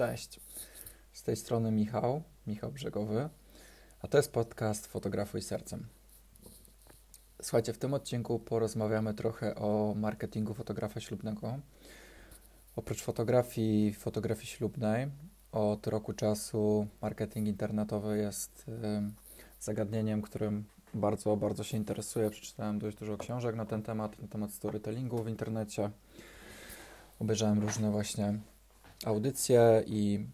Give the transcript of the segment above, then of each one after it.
Cześć. Z tej strony Michał, Michał Brzegowy, a to jest podcast Fotografuj Sercem. Słuchajcie, w tym odcinku porozmawiamy trochę o marketingu fotografa ślubnego. Oprócz fotografii, fotografii ślubnej, od roku czasu marketing internetowy jest zagadnieniem, którym bardzo, bardzo się interesuję. Przeczytałem dość dużo książek na ten temat, na temat storytellingu w internecie. Obejrzałem różne właśnie audycje i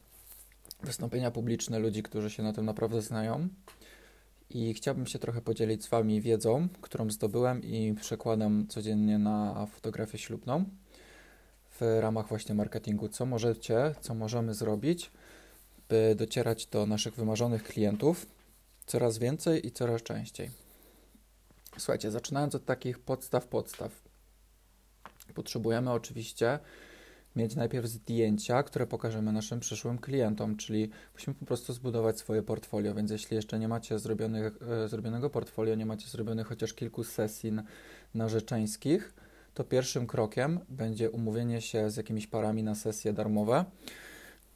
wystąpienia publiczne ludzi, którzy się na tym naprawdę znają. I chciałbym się trochę podzielić z Wami wiedzą, którą zdobyłem i przekładam codziennie na fotografię ślubną w ramach właśnie marketingu. Co możecie, co możemy zrobić, by docierać do naszych wymarzonych klientów coraz więcej i coraz częściej. Słuchajcie, zaczynając od takich podstaw, podstaw. Potrzebujemy oczywiście mieć najpierw zdjęcia, które pokażemy naszym przyszłym klientom, czyli musimy po prostu zbudować swoje portfolio, więc jeśli jeszcze nie macie zrobionych, e, zrobionego portfolio, nie macie zrobionych chociaż kilku sesji narzeczeńskich, to pierwszym krokiem będzie umówienie się z jakimiś parami na sesje darmowe.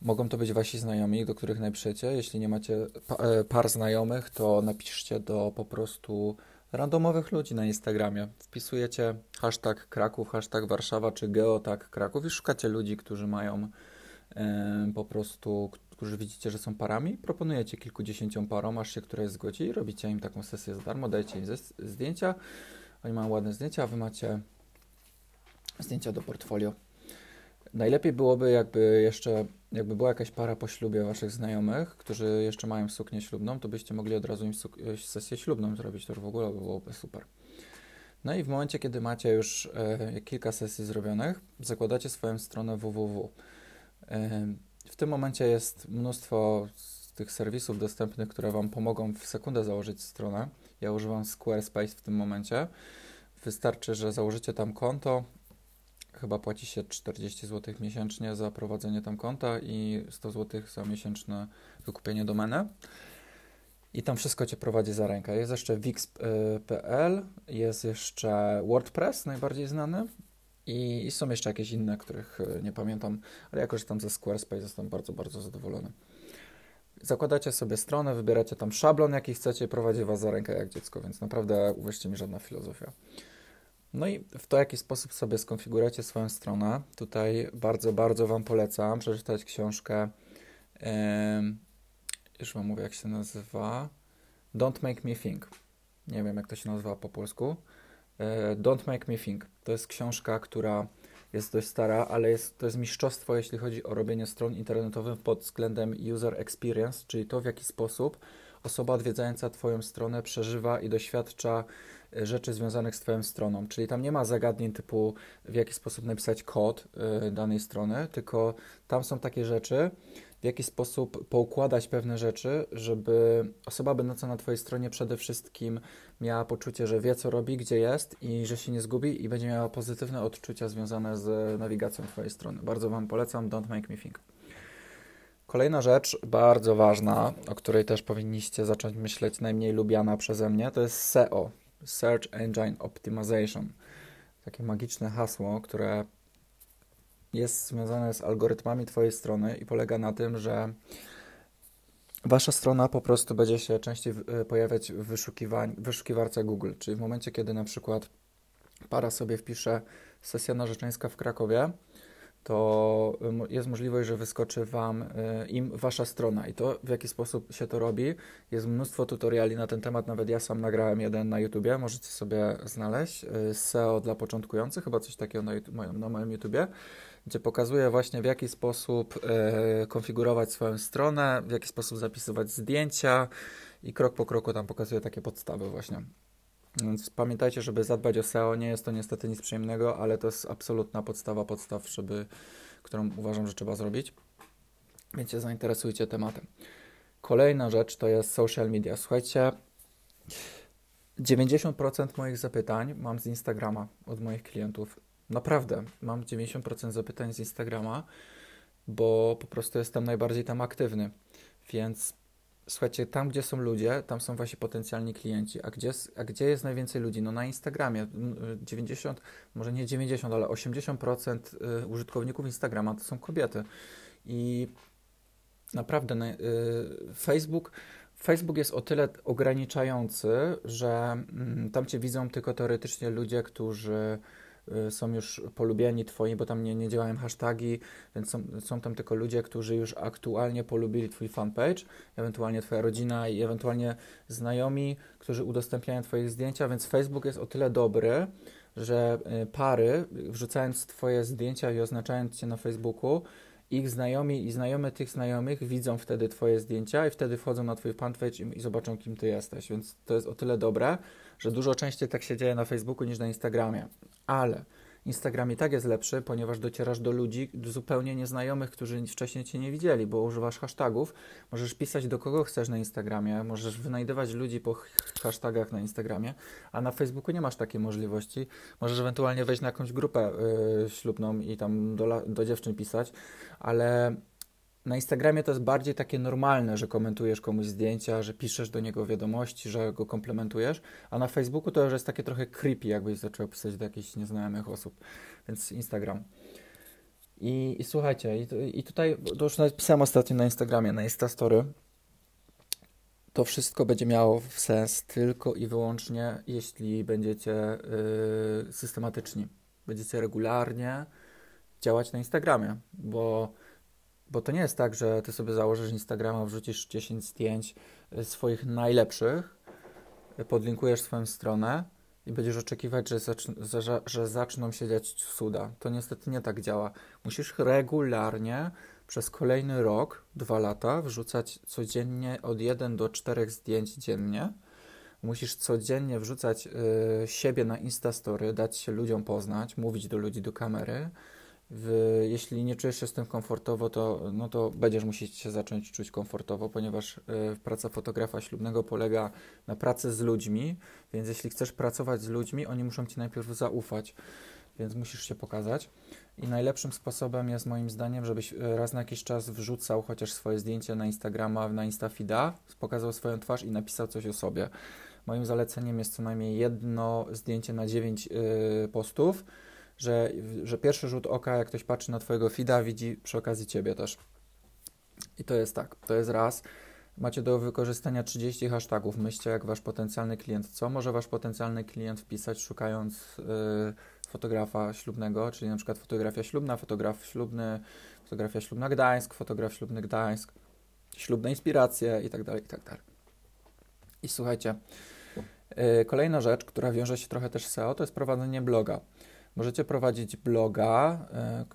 Mogą to być wasi znajomi, do których napiszecie. Jeśli nie macie e, par znajomych, to napiszcie do po prostu randomowych ludzi na Instagramie. Wpisujecie hashtag Kraków, hashtag Warszawa czy geotag Kraków i szukacie ludzi, którzy mają e, po prostu, którzy widzicie, że są parami. Proponujecie kilkudziesięciom parom, aż się któreś zgodzi i robicie im taką sesję za darmo, dajecie im zdjęcia. Oni mają ładne zdjęcia, a wy macie zdjęcia do portfolio. Najlepiej byłoby, jakby jeszcze, jakby była jakaś para po ślubie waszych znajomych, którzy jeszcze mają suknię ślubną, to byście mogli od razu im e, sesję ślubną zrobić, to w ogóle byłoby super. No i w momencie, kiedy macie już e, kilka sesji zrobionych, zakładacie swoją stronę www. E, w tym momencie jest mnóstwo tych serwisów dostępnych, które Wam pomogą w sekundę założyć stronę. Ja używam Squarespace w tym momencie. Wystarczy, że założycie tam konto, chyba płaci się 40 zł miesięcznie za prowadzenie tam konta i 100 zł za miesięczne wykupienie domeny. I tam wszystko Cię prowadzi za rękę. Jest jeszcze Wix.pl, jest jeszcze WordPress, najbardziej znany. I, I, są jeszcze jakieś inne, których e, nie pamiętam, ale jakoś tam ze Squarespace jestem bardzo, bardzo zadowolony. Zakładacie sobie stronę, wybieracie tam szablon, jaki chcecie, prowadzi Was za rękę jak dziecko, więc naprawdę, uwierzcie mi, żadna filozofia. No i w to, jaki sposób sobie skonfigurujecie swoją stronę, tutaj bardzo, bardzo Wam polecam przeczytać książkę, yy, już Wam mówię, jak się nazywa, Don't Make Me Think. Nie wiem, jak to się nazywa po polsku. Yy, Don't Make Me Think. To jest książka, która jest dość stara, ale jest, to jest mistrzostwo, jeśli chodzi o robienie stron internetowych pod względem user experience, czyli to, w jaki sposób osoba odwiedzająca Twoją stronę przeżywa i doświadcza e, rzeczy związanych z Twoją stroną. Czyli tam nie ma zagadnień typu w jaki sposób napisać kod y, danej strony, tylko tam są takie rzeczy, w jaki sposób poukładać pewne rzeczy, żeby osoba będąca na Twojej stronie przede wszystkim miała poczucie, że wie co robi, gdzie jest i że się nie zgubi i będzie miała pozytywne odczucia związane z nawigacją Twojej strony. Bardzo Wam polecam, don't make me think. Kolejna rzecz bardzo ważna, o której też powinniście zacząć myśleć, najmniej lubiana przeze mnie, to jest SEO, Search Engine Optimization. Takie magiczne hasło, które jest związane z algorytmami Twojej strony i polega na tym, że Wasza strona po prostu będzie się częściej e, pojawiać w wyszukiwarce Google, czyli w momencie, kiedy na przykład para sobie wpisze sesja narzeczeńska w Krakowie, to jest możliwość, że wyskoczy Wam y, im Wasza strona i to w jaki sposób się to robi. Jest mnóstwo tutoriali na ten temat, nawet ja sam nagrałem jeden na YouTubie, możecie sobie znaleźć. Y, SEO dla początkujących, chyba coś takiego na, YouTube, na moim YouTubie, gdzie pokazuję właśnie w jaki sposób y, konfigurować swoją stronę, w jaki sposób zapisywać zdjęcia i krok po kroku tam pokazuję takie podstawy właśnie. Więc pamiętajcie, żeby zadbać o SEO. Nie jest to niestety nic przyjemnego, ale to jest absolutna podstawa podstaw, żeby, którą uważam, że trzeba zrobić. Więc się zainteresujcie tematem. Kolejna rzecz to jest social media. Słuchajcie, 90% moich zapytań mam z Instagrama od moich klientów. Naprawdę, mam 90% zapytań z Instagrama, bo po prostu jestem najbardziej tam aktywny. Więc słuchajcie, tam gdzie są ludzie, tam są wasi potencjalni klienci. A gdzie, a gdzie jest najwięcej ludzi? No na Instagramie. 90, może nie 90, ale 80% y, użytkowników Instagrama to są kobiety. I naprawdę y, Facebook, Facebook jest o tyle ograniczający, że y, tam cię widzą tylko teoretycznie ludzie, którzy y, są już polubieni twoi, bo tam nie, nie działają hasztagi, więc są, są tam tylko ludzie, którzy już aktualnie polubili twój fanpage, ewentualnie twoja rodzina i ewentualnie znajomi, którzy udostępniają twoje zdjęcia, więc Facebook jest o tyle dobry, że y, pary, wrzucając twoje zdjęcia i oznaczając cię na Facebooku, ich znajomi i znajome tych znajomych widzą wtedy Twoje zdjęcia i wtedy wchodzą na Twój fanpage i, i zobaczą, kim Ty jesteś. Więc to jest o tyle dobre, że dużo częściej tak się dzieje na Facebooku niż na Instagramie. Ale Instagram i tak jest lepszy, ponieważ docierasz do ludzi zupełnie nieznajomych, którzy wcześniej Cię nie widzieli, bo używasz hashtagów. Możesz pisać do kogo chcesz na Instagramie, możesz wynajdywać ludzi po hashtagach na Instagramie, a na Facebooku nie masz takiej możliwości. Możesz ewentualnie wejść na jakąś grupę yy, ślubną i tam do, do dziewczyn pisać, ale na Instagramie to jest bardziej takie normalne, że komentujesz komuś zdjęcia, że piszesz do niego wiadomości, że go komplementujesz, a na Facebooku to już jest takie trochę creepy, jakbyś zaczął pisać do jakichś nieznajomych osób, więc Instagram. I, i słuchajcie, i, i tutaj, to już napisałem ostatnio na Instagramie, na Instastory, to wszystko będzie miało sens tylko i wyłącznie, jeśli będziecie yy, systematyczni, będziecie regularnie działać na Instagramie, bo bo to nie jest tak, że ty sobie założysz Instagrama, wrzucisz 10 zdjęć y, swoich najlepszych, y, podlinkujesz swoją stronę i będziesz oczekiwać, że, że, że zaczną się dziać cuda. To niestety nie tak działa. Musisz regularnie przez kolejny rok, dwa lata wrzucać codziennie od 1 do 4 zdjęć dziennie. Musisz codziennie wrzucać y, siebie na Instastory, dać się ludziom poznać, mówić do ludzi do kamery w, jeśli nie czujesz się z tym komfortowo, to, no to będziesz musieć się zacząć czuć komfortowo, ponieważ y, praca fotografa ślubnego polega na pracy z ludźmi, więc jeśli chcesz pracować z ludźmi, oni muszą ci najpierw zaufać, więc musisz się pokazać. I najlepszym sposobem jest moim zdaniem, żebyś e, raz na jakiś czas wrzucał chociaż swoje zdjęcie na Instagrama, na Instafida, pokazał swoją twarz i napisał coś o sobie. Moim zaleceniem jest co najmniej jedno zdjęcie na 9 y, postów że, że pierwszy rzut oka, jak ktoś patrzy na Twojego feeda, widzi przy okazji Ciebie też. I to jest tak, to jest raz. Macie do wykorzystania 30 hashtagów. Myślcie, jak Wasz potencjalny klient, co może Wasz potencjalny klient wpisać, szukając yy, fotografa ślubnego, czyli na przykład fotografia ślubna, fotograf ślubny, fotografia ślubna Gdańsk, fotograf ślubny Gdańsk, ślubne inspiracje itd., tak itd. Tak I słuchajcie, yy, kolejna rzecz, która wiąże się trochę też z SEO, to jest prowadzenie bloga. Możecie prowadzić bloga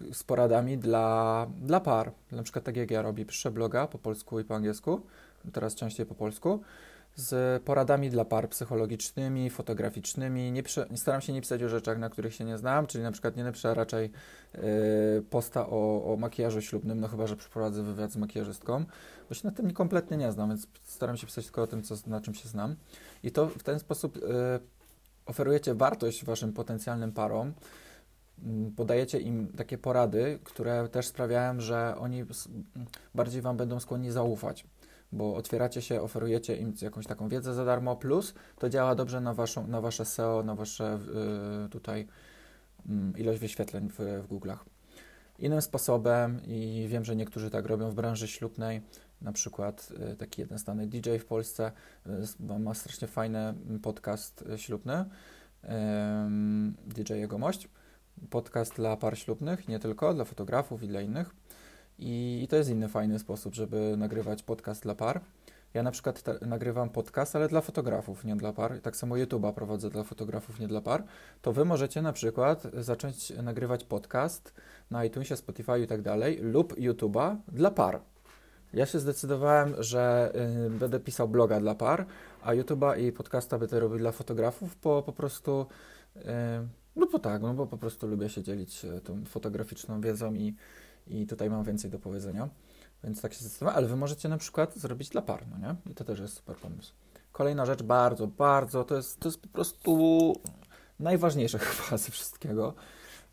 y, z poradami dla, dla par. Na przykład tak jak ja robię, piszę bloga po polsku i po angielsku, teraz częściej po polsku, z poradami dla par psychologicznymi, fotograficznymi. Nie piszę, staram się nie pisać o rzeczach, na których się nie znam, czyli na przykład nie napiszę raczej y, posta o, o makijażu ślubnym, no chyba, że przeprowadzę wywiad z makijażystką, bo się na tym kompletnie nie znam, więc staram się pisać tylko o tym, co, na czym się znam. I to w ten sposób y, oferujecie wartość waszym potencjalnym parom, mm, podajecie im takie porady, które też sprawiają, że oni bardziej wam będą skłonni zaufać, bo otwieracie się, oferujecie im jakąś taką wiedzę za darmo, plus to działa dobrze na, waszą, na wasze SEO, na wasze yy, tutaj yy, ilość wyświetleń w, w Google'ach. Innym sposobem, i wiem, że niektórzy tak robią w branży ślubnej, na przykład y, taki jeden znany DJ w Polsce y, ma strasznie fajny podcast y, ślubny, DJ Jego Mość. Podcast dla par ślubnych, nie tylko, dla fotografów i dla innych. I, to jest inny fajny sposób, żeby nagrywać podcast dla par. Ja na przykład te, nagrywam podcast, ale dla fotografów, nie dla par. Tak samo YouTube'a prowadzę dla fotografów, nie dla par. To wy możecie na przykład zacząć nagrywać podcast na iTunesie, Spotify i tak dalej, lub YouTube'a dla par. Ja się zdecydowałem, że y, będę pisał bloga dla par, a YouTube'a i podcasta będę robił dla fotografów, bo po prostu, y, no bo tak, no bo po prostu lubię się dzielić y, tą fotograficzną wiedzą i, i tutaj mam więcej do powiedzenia. Więc tak się zdecydowałem, ale wy możecie na przykład zrobić dla par, no nie? I to też jest super pomysł. Kolejna rzecz, bardzo, bardzo, to jest, to jest po prostu najważniejsze chyba ze wszystkiego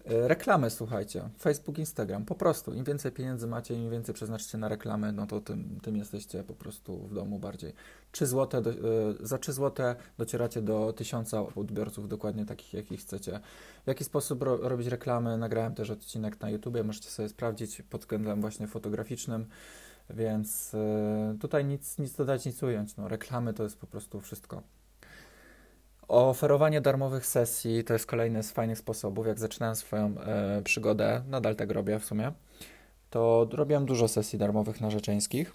reklamy, słuchajcie. Facebook, Instagram. Po prostu. Im więcej pieniędzy macie, im więcej przeznaczycie na reklamy, no to tym, tym jesteście po prostu w domu bardziej. 3 złote do, y, za 3 zł docieracie do 1000 odbiorców, dokładnie takich, jakich chcecie. W jaki sposób ro, robić reklamy? Nagrałem też odcinek na YouTube, możecie sobie sprawdzić pod względem właśnie fotograficznym. Więc tutaj nic, nic dodać, nic ująć. No, reklamy to jest po prostu wszystko. Oferowanie darmowych sesji to jest kolejny z fajnych sposobów. Jak zaczynałem swoją e, przygodę, nadal tak robię w sumie, to robiłem dużo sesji darmowych narzeczeńskich.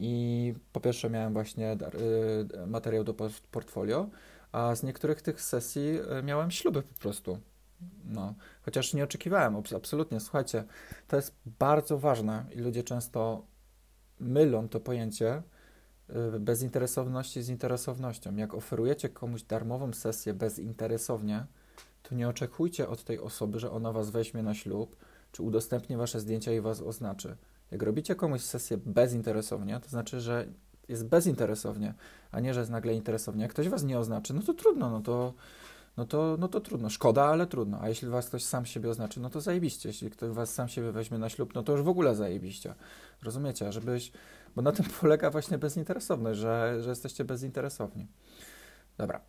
I po pierwsze miałem właśnie dar, y, materiał do portfolio, a z niektórych tych sesji y, miałem śluby po prostu. No, chociaż nie oczekiwałem, absolutnie. Słuchajcie, to jest bardzo ważne i ludzie często mylą to pojęcie bezinteresowności z interesownością. Jak oferujecie komuś darmową sesję bezinteresownie, to nie oczekujcie od tej osoby, że ona was weźmie na ślub, czy udostępni wasze zdjęcia i was oznaczy. Jak robicie komuś sesję bezinteresownie, to znaczy, że jest bezinteresownie, a nie, że jest nagle interesownie. Jak ktoś was nie oznaczy, no to trudno, no to, no to, no to trudno. Szkoda, ale trudno. A jeśli was ktoś sam siebie oznaczy, no to zajebiście. Jeśli ktoś was sam siebie weźmie na ślub, no to już w ogóle zajebiście. Rozumiecie? Żebyś, bo na tym polega właśnie bezinteresowność, że, że jesteście bezinteresowni. Dobra.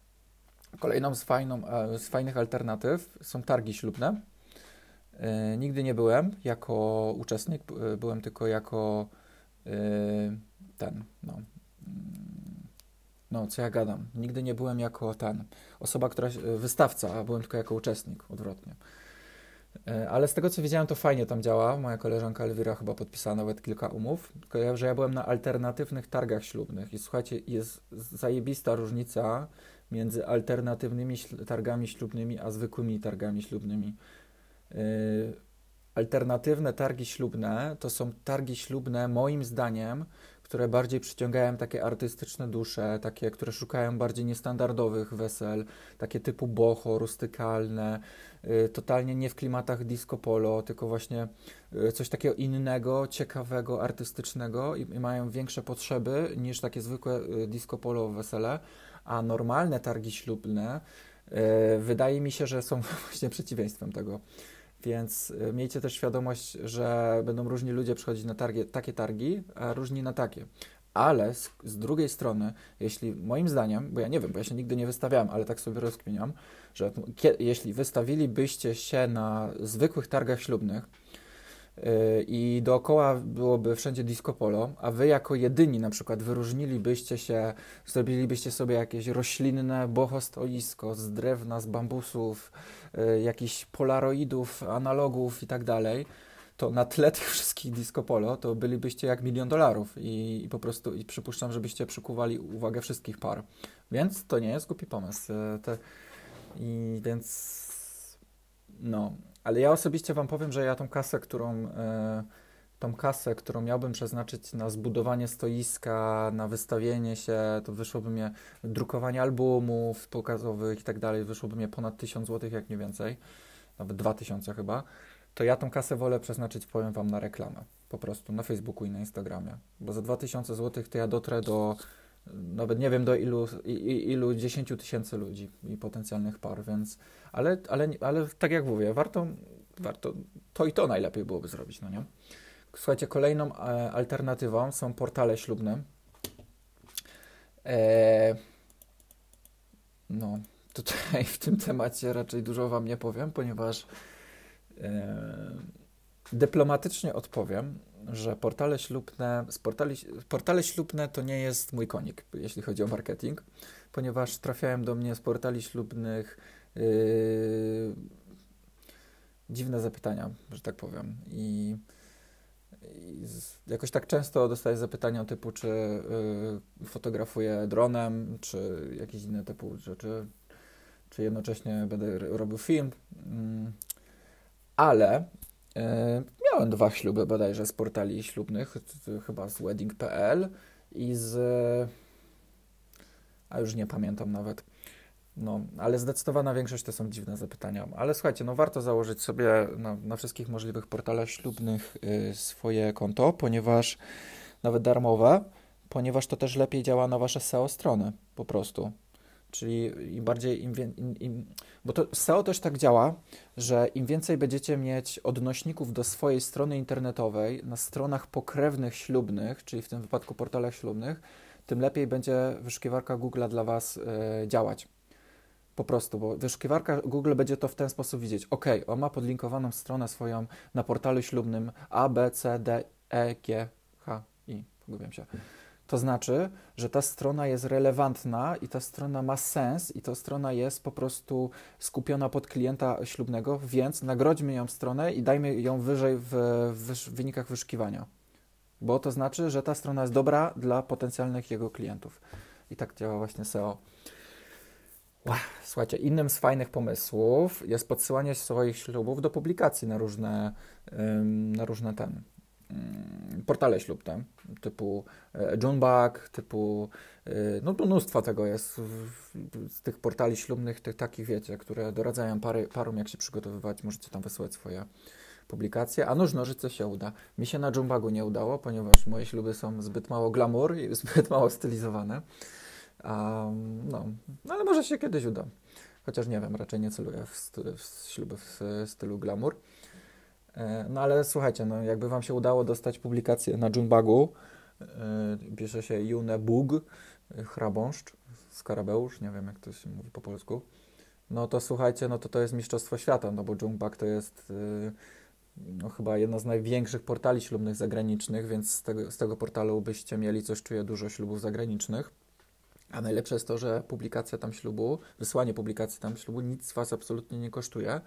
Kolejną z, fajną, e, z fajnych alternatyw są targi ślubne. E, nigdy nie byłem jako uczestnik, byłem tylko jako e, ten, no, mm, no, co ja gadam. Nigdy nie byłem jako ten, osoba, która, wystawca, a byłem tylko jako uczestnik, odwrotnie. E, ale z tego, co wiedziałem, to fajnie tam działa. Moja koleżanka Elwira chyba podpisała nawet kilka umów. Tylko ja, że ja byłem na alternatywnych targach ślubnych. I słuchajcie, jest zajebista różnica między alternatywnymi targami ślubnymi, a zwykłymi targami ślubnymi. Y, alternatywne targi ślubne to są targi ślubne, moim zdaniem, które bardziej przyciągają takie artystyczne dusze, takie, które szukają bardziej niestandardowych wesel, takie typu boho, rustykalne, y, totalnie nie w klimatach disco polo, tylko właśnie y, coś takiego innego, ciekawego, artystycznego i, i mają większe potrzeby niż takie zwykłe disco polo wesele, a normalne targi ślubne wydaje mi się, że są właśnie przeciwieństwem tego. Więc y, miejcie też świadomość, że będą różni ludzie przychodzić na targi, takie targi, a różni na takie. Ale z, z, drugiej strony, jeśli moim zdaniem, bo ja nie wiem, bo ja się nigdy nie wystawiałem, ale tak sobie rozkminiam, że jeśli wystawilibyście się na zwykłych targach ślubnych, i dookoła byłoby wszędzie disco polo, a wy jako jedyni na przykład wyróżnilibyście się, zrobilibyście sobie jakieś roślinne bohostoisko z drewna, z bambusów, y, jakichś polaroidów, analogów i tak dalej, to na tle tych wszystkich disco polo to bylibyście jak milion dolarów i, i po prostu i przypuszczam, żebyście przykuwali uwagę wszystkich par. Więc to nie jest głupi pomysł. Y, te, I więc no, ale ja osobiście Wam powiem, że ja tą kasę, którą, e, tą kasę, którą miałbym przeznaczyć na zbudowanie stoiska, na wystawienie się, to wyszłoby mnie drukowanie albumów pokazowych i tak dalej, wyszłoby mnie ponad 1000 zł, jak nie więcej, nawet 2000 chyba, to ja tą kasę wolę przeznaczyć, powiem Wam, na reklamę. Po prostu na Facebooku i na Instagramie. Bo za 2000 zł to ja dotrę do nawet nie wiem do ilu, ilu 10 tysięcy ludzi i potencjalnych par, więc, ale, ale, ale tak jak mówię, warto, warto to i to najlepiej byłoby zrobić, no nie? Słuchajcie, kolejną e, alternatywą są portale ślubne. E, no, tutaj w tym temacie raczej dużo Wam nie powiem, ponieważ e, dyplomatycznie odpowiem, że portale ślubne, portali, portale ślubne to nie jest mój konik, jeśli chodzi o marketing, ponieważ trafiają do mnie z portali ślubnych yy, dziwne zapytania, że tak powiem. I, i z, jakoś tak często dostaję zapytania typu, czy yy, fotografuję dronem, czy jakieś inne typu rzeczy, czy jednocześnie będę robił film. Yy, ale miałem dwa śluby bodajże z portali ślubnych, chyba z wedding.pl i z... a już nie pamiętam nawet. No, ale zdecydowana większość to są dziwne zapytania. Ale słuchajcie, no warto założyć sobie na, na wszystkich możliwych portalach ślubnych y, swoje konto, ponieważ nawet darmowe, ponieważ to też lepiej działa na wasze SEO strony, po prostu. Czyli im bardziej, im, im, im, bo to SEO też tak działa, że im więcej będziecie mieć odnośników do swojej strony internetowej na stronach pokrewnych ślubnych, czyli w tym wypadku portalach ślubnych, tym lepiej będzie wyszukiwarka Google dla Was y, działać. Po prostu, bo wyszukiwarka Google będzie to w ten sposób widzieć. Ok, on ma podlinkowaną stronę swoją na portalu ślubnym A, B, C, D, E, G, pogubiłem się. To znaczy, że ta strona jest relevantna i ta strona ma sens i ta strona jest po prostu skupiona pod klienta ślubnego, więc nagrodźmy ją stronę i dajmy ją wyżej w, w wynikach wyszukiwania. Bo to znaczy, że ta strona jest dobra dla potencjalnych jego klientów. I tak działa właśnie SEO. Słuchajcie, innym z fajnych pomysłów jest podsyłanie swoich ślubów do publikacji na różne, na różne ten, portale ślubne, typu e, Junebug, typu, e, no mnóstwo tego jest z tych portali ślubnych, tych takich wiecie, które doradzają pary, parom jak się przygotowywać, możecie tam wysyłać swoje publikacje, a nóż nożyce się uda. Mi się na Jumbugu nie udało, ponieważ moje śluby są zbyt mało glamour i zbyt mało stylizowane. Um, no, no, ale może się kiedyś uda. Chociaż nie wiem, raczej nie celuję w, w śluby w stylu glamour. E, no ale słuchajcie, no jakby Wam się udało dostać publikację na Junbagu, e, pisze się Junebug, e, chrabąszcz, skarabeusz, nie wiem jak to się mówi po polsku, no to słuchajcie, no to to jest Mistrzostwo Świata, no bo Jungbag to jest no, chyba jedno z największych portali ślubnych zagranicznych, więc z tego, z tego portalu byście mieli coś, czuję, dużo ślubów zagranicznych. A najlepsze jest to, że publikacja tam ślubu, wysłanie publikacji tam ślubu nic Was absolutnie nie kosztuje.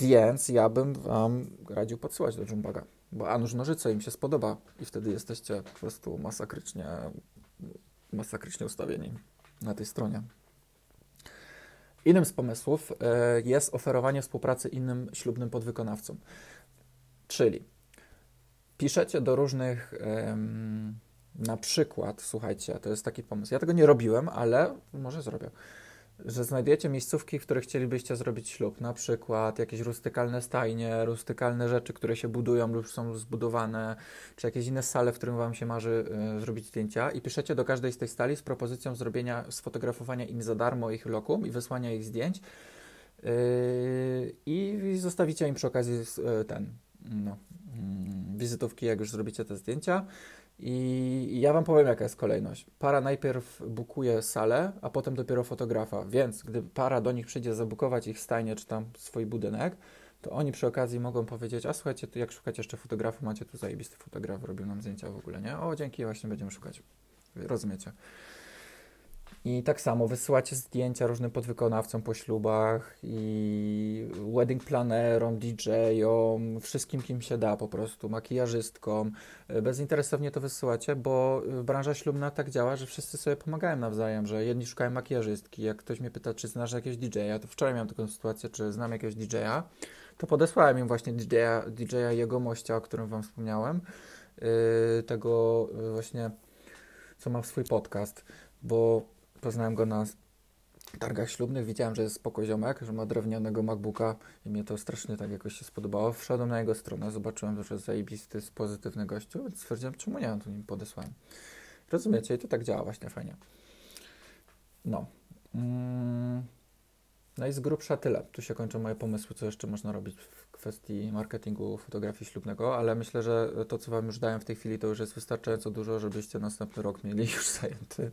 Więc ja bym Wam radził podsyłać do Jumbaga, bo a nuż nożyce im się spodoba i wtedy jesteście po prostu masakrycznie, masakrycznie ustawieni na tej stronie. Innym z pomysłów e, jest oferowanie współpracy innym ślubnym podwykonawcom. Czyli piszecie do różnych, na przykład, słuchajcie, to jest taki pomysł. Ja tego nie robiłem, ale może zrobię że znajdujecie miejscówki, w których chcielibyście zrobić ślub, na przykład jakieś rustykalne stajnie, rustykalne rzeczy, które się budują lub są zbudowane, czy jakieś inne sale, w którym Wam się marzy y, zrobić zdjęcia. I piszecie do każdej z tej stali z propozycją zrobienia, sfotografowania im za darmo ich lokum i wysłania ich zdjęć. Yy, i zostawicie im przy okazji y, ten, no, mm, wizytówki, jak już zrobicie te zdjęcia i ja Wam powiem, jaka jest kolejność. Para najpierw bukuje salę, a potem dopiero fotografa. Więc gdy para do nich przyjdzie zabukować ich stajnie czy tam swój budynek, to oni przy okazji mogą powiedzieć, a słuchajcie, jak szukacie jeszcze fotografu, macie tu zajebisty fotograf, robił nam zdjęcia w ogóle, nie? O, dzięki, właśnie będziemy szukać. Rozumiecie? I tak samo wysyłacie zdjęcia różnym podwykonawcom po ślubach i wedding planerom, DJ-om, wszystkim kim się da po prostu, makijażystkom. Bezinteresownie to wysyłacie, bo branża ślubna tak działa, że wszyscy sobie pomagają nawzajem, że jedni szukają makijażystki. Jak ktoś mnie pyta, czy znasz jakiegoś DJ-a, to wczoraj miałem taką sytuację, czy znam jakiegoś DJ-a, to podesłałem im właśnie DJ-a, DJ-a jego mościa, o którym wam wspomniałem, yy, tego właśnie, co ma swój podcast, bo Poznałem go na targach ślubnych, widziałem, że jest spoko ziomek, że ma drewnianego MacBooka i mnie to strasznie tak jakoś się spodobało. Wszedłem na jego stronę, zobaczyłem, że jest zajebisty, jest pozytywny gościu, więc stwierdziłem, czemu nie, to nim podesłałem. Rozumiecie? I to tak działa właśnie fajnie. No. Mm. No i z grubsza tyle. Tu się kończą moje pomysły, co jeszcze można robić w kwestii marketingu fotografii ślubnego, ale myślę, że to, co Wam już dałem w tej chwili, to już jest wystarczająco dużo, żebyście następny rok mieli już zajęty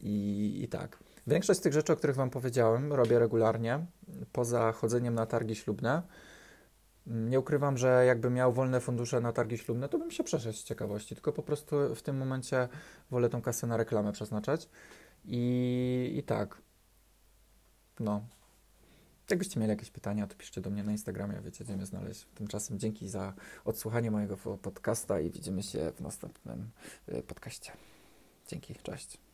i, I tak. Większość z tych rzeczy, o których Wam powiedziałem, robię regularnie, poza chodzeniem na targi ślubne. Nie ukrywam, że jakbym miał wolne fundusze na targi ślubne, to bym się przeszedł z ciekawości, tylko po prostu w tym momencie wolę tą kasę na reklamę przeznaczać. I, i tak. No. Jakbyście mieli jakieś pytania, to piszcie do mnie na Instagramie, wiecie, gdzie mnie znaleźć. Tymczasem dzięki za odsłuchanie mojego podcasta i widzimy się w następnym y, podcaście. Dzięki, cześć.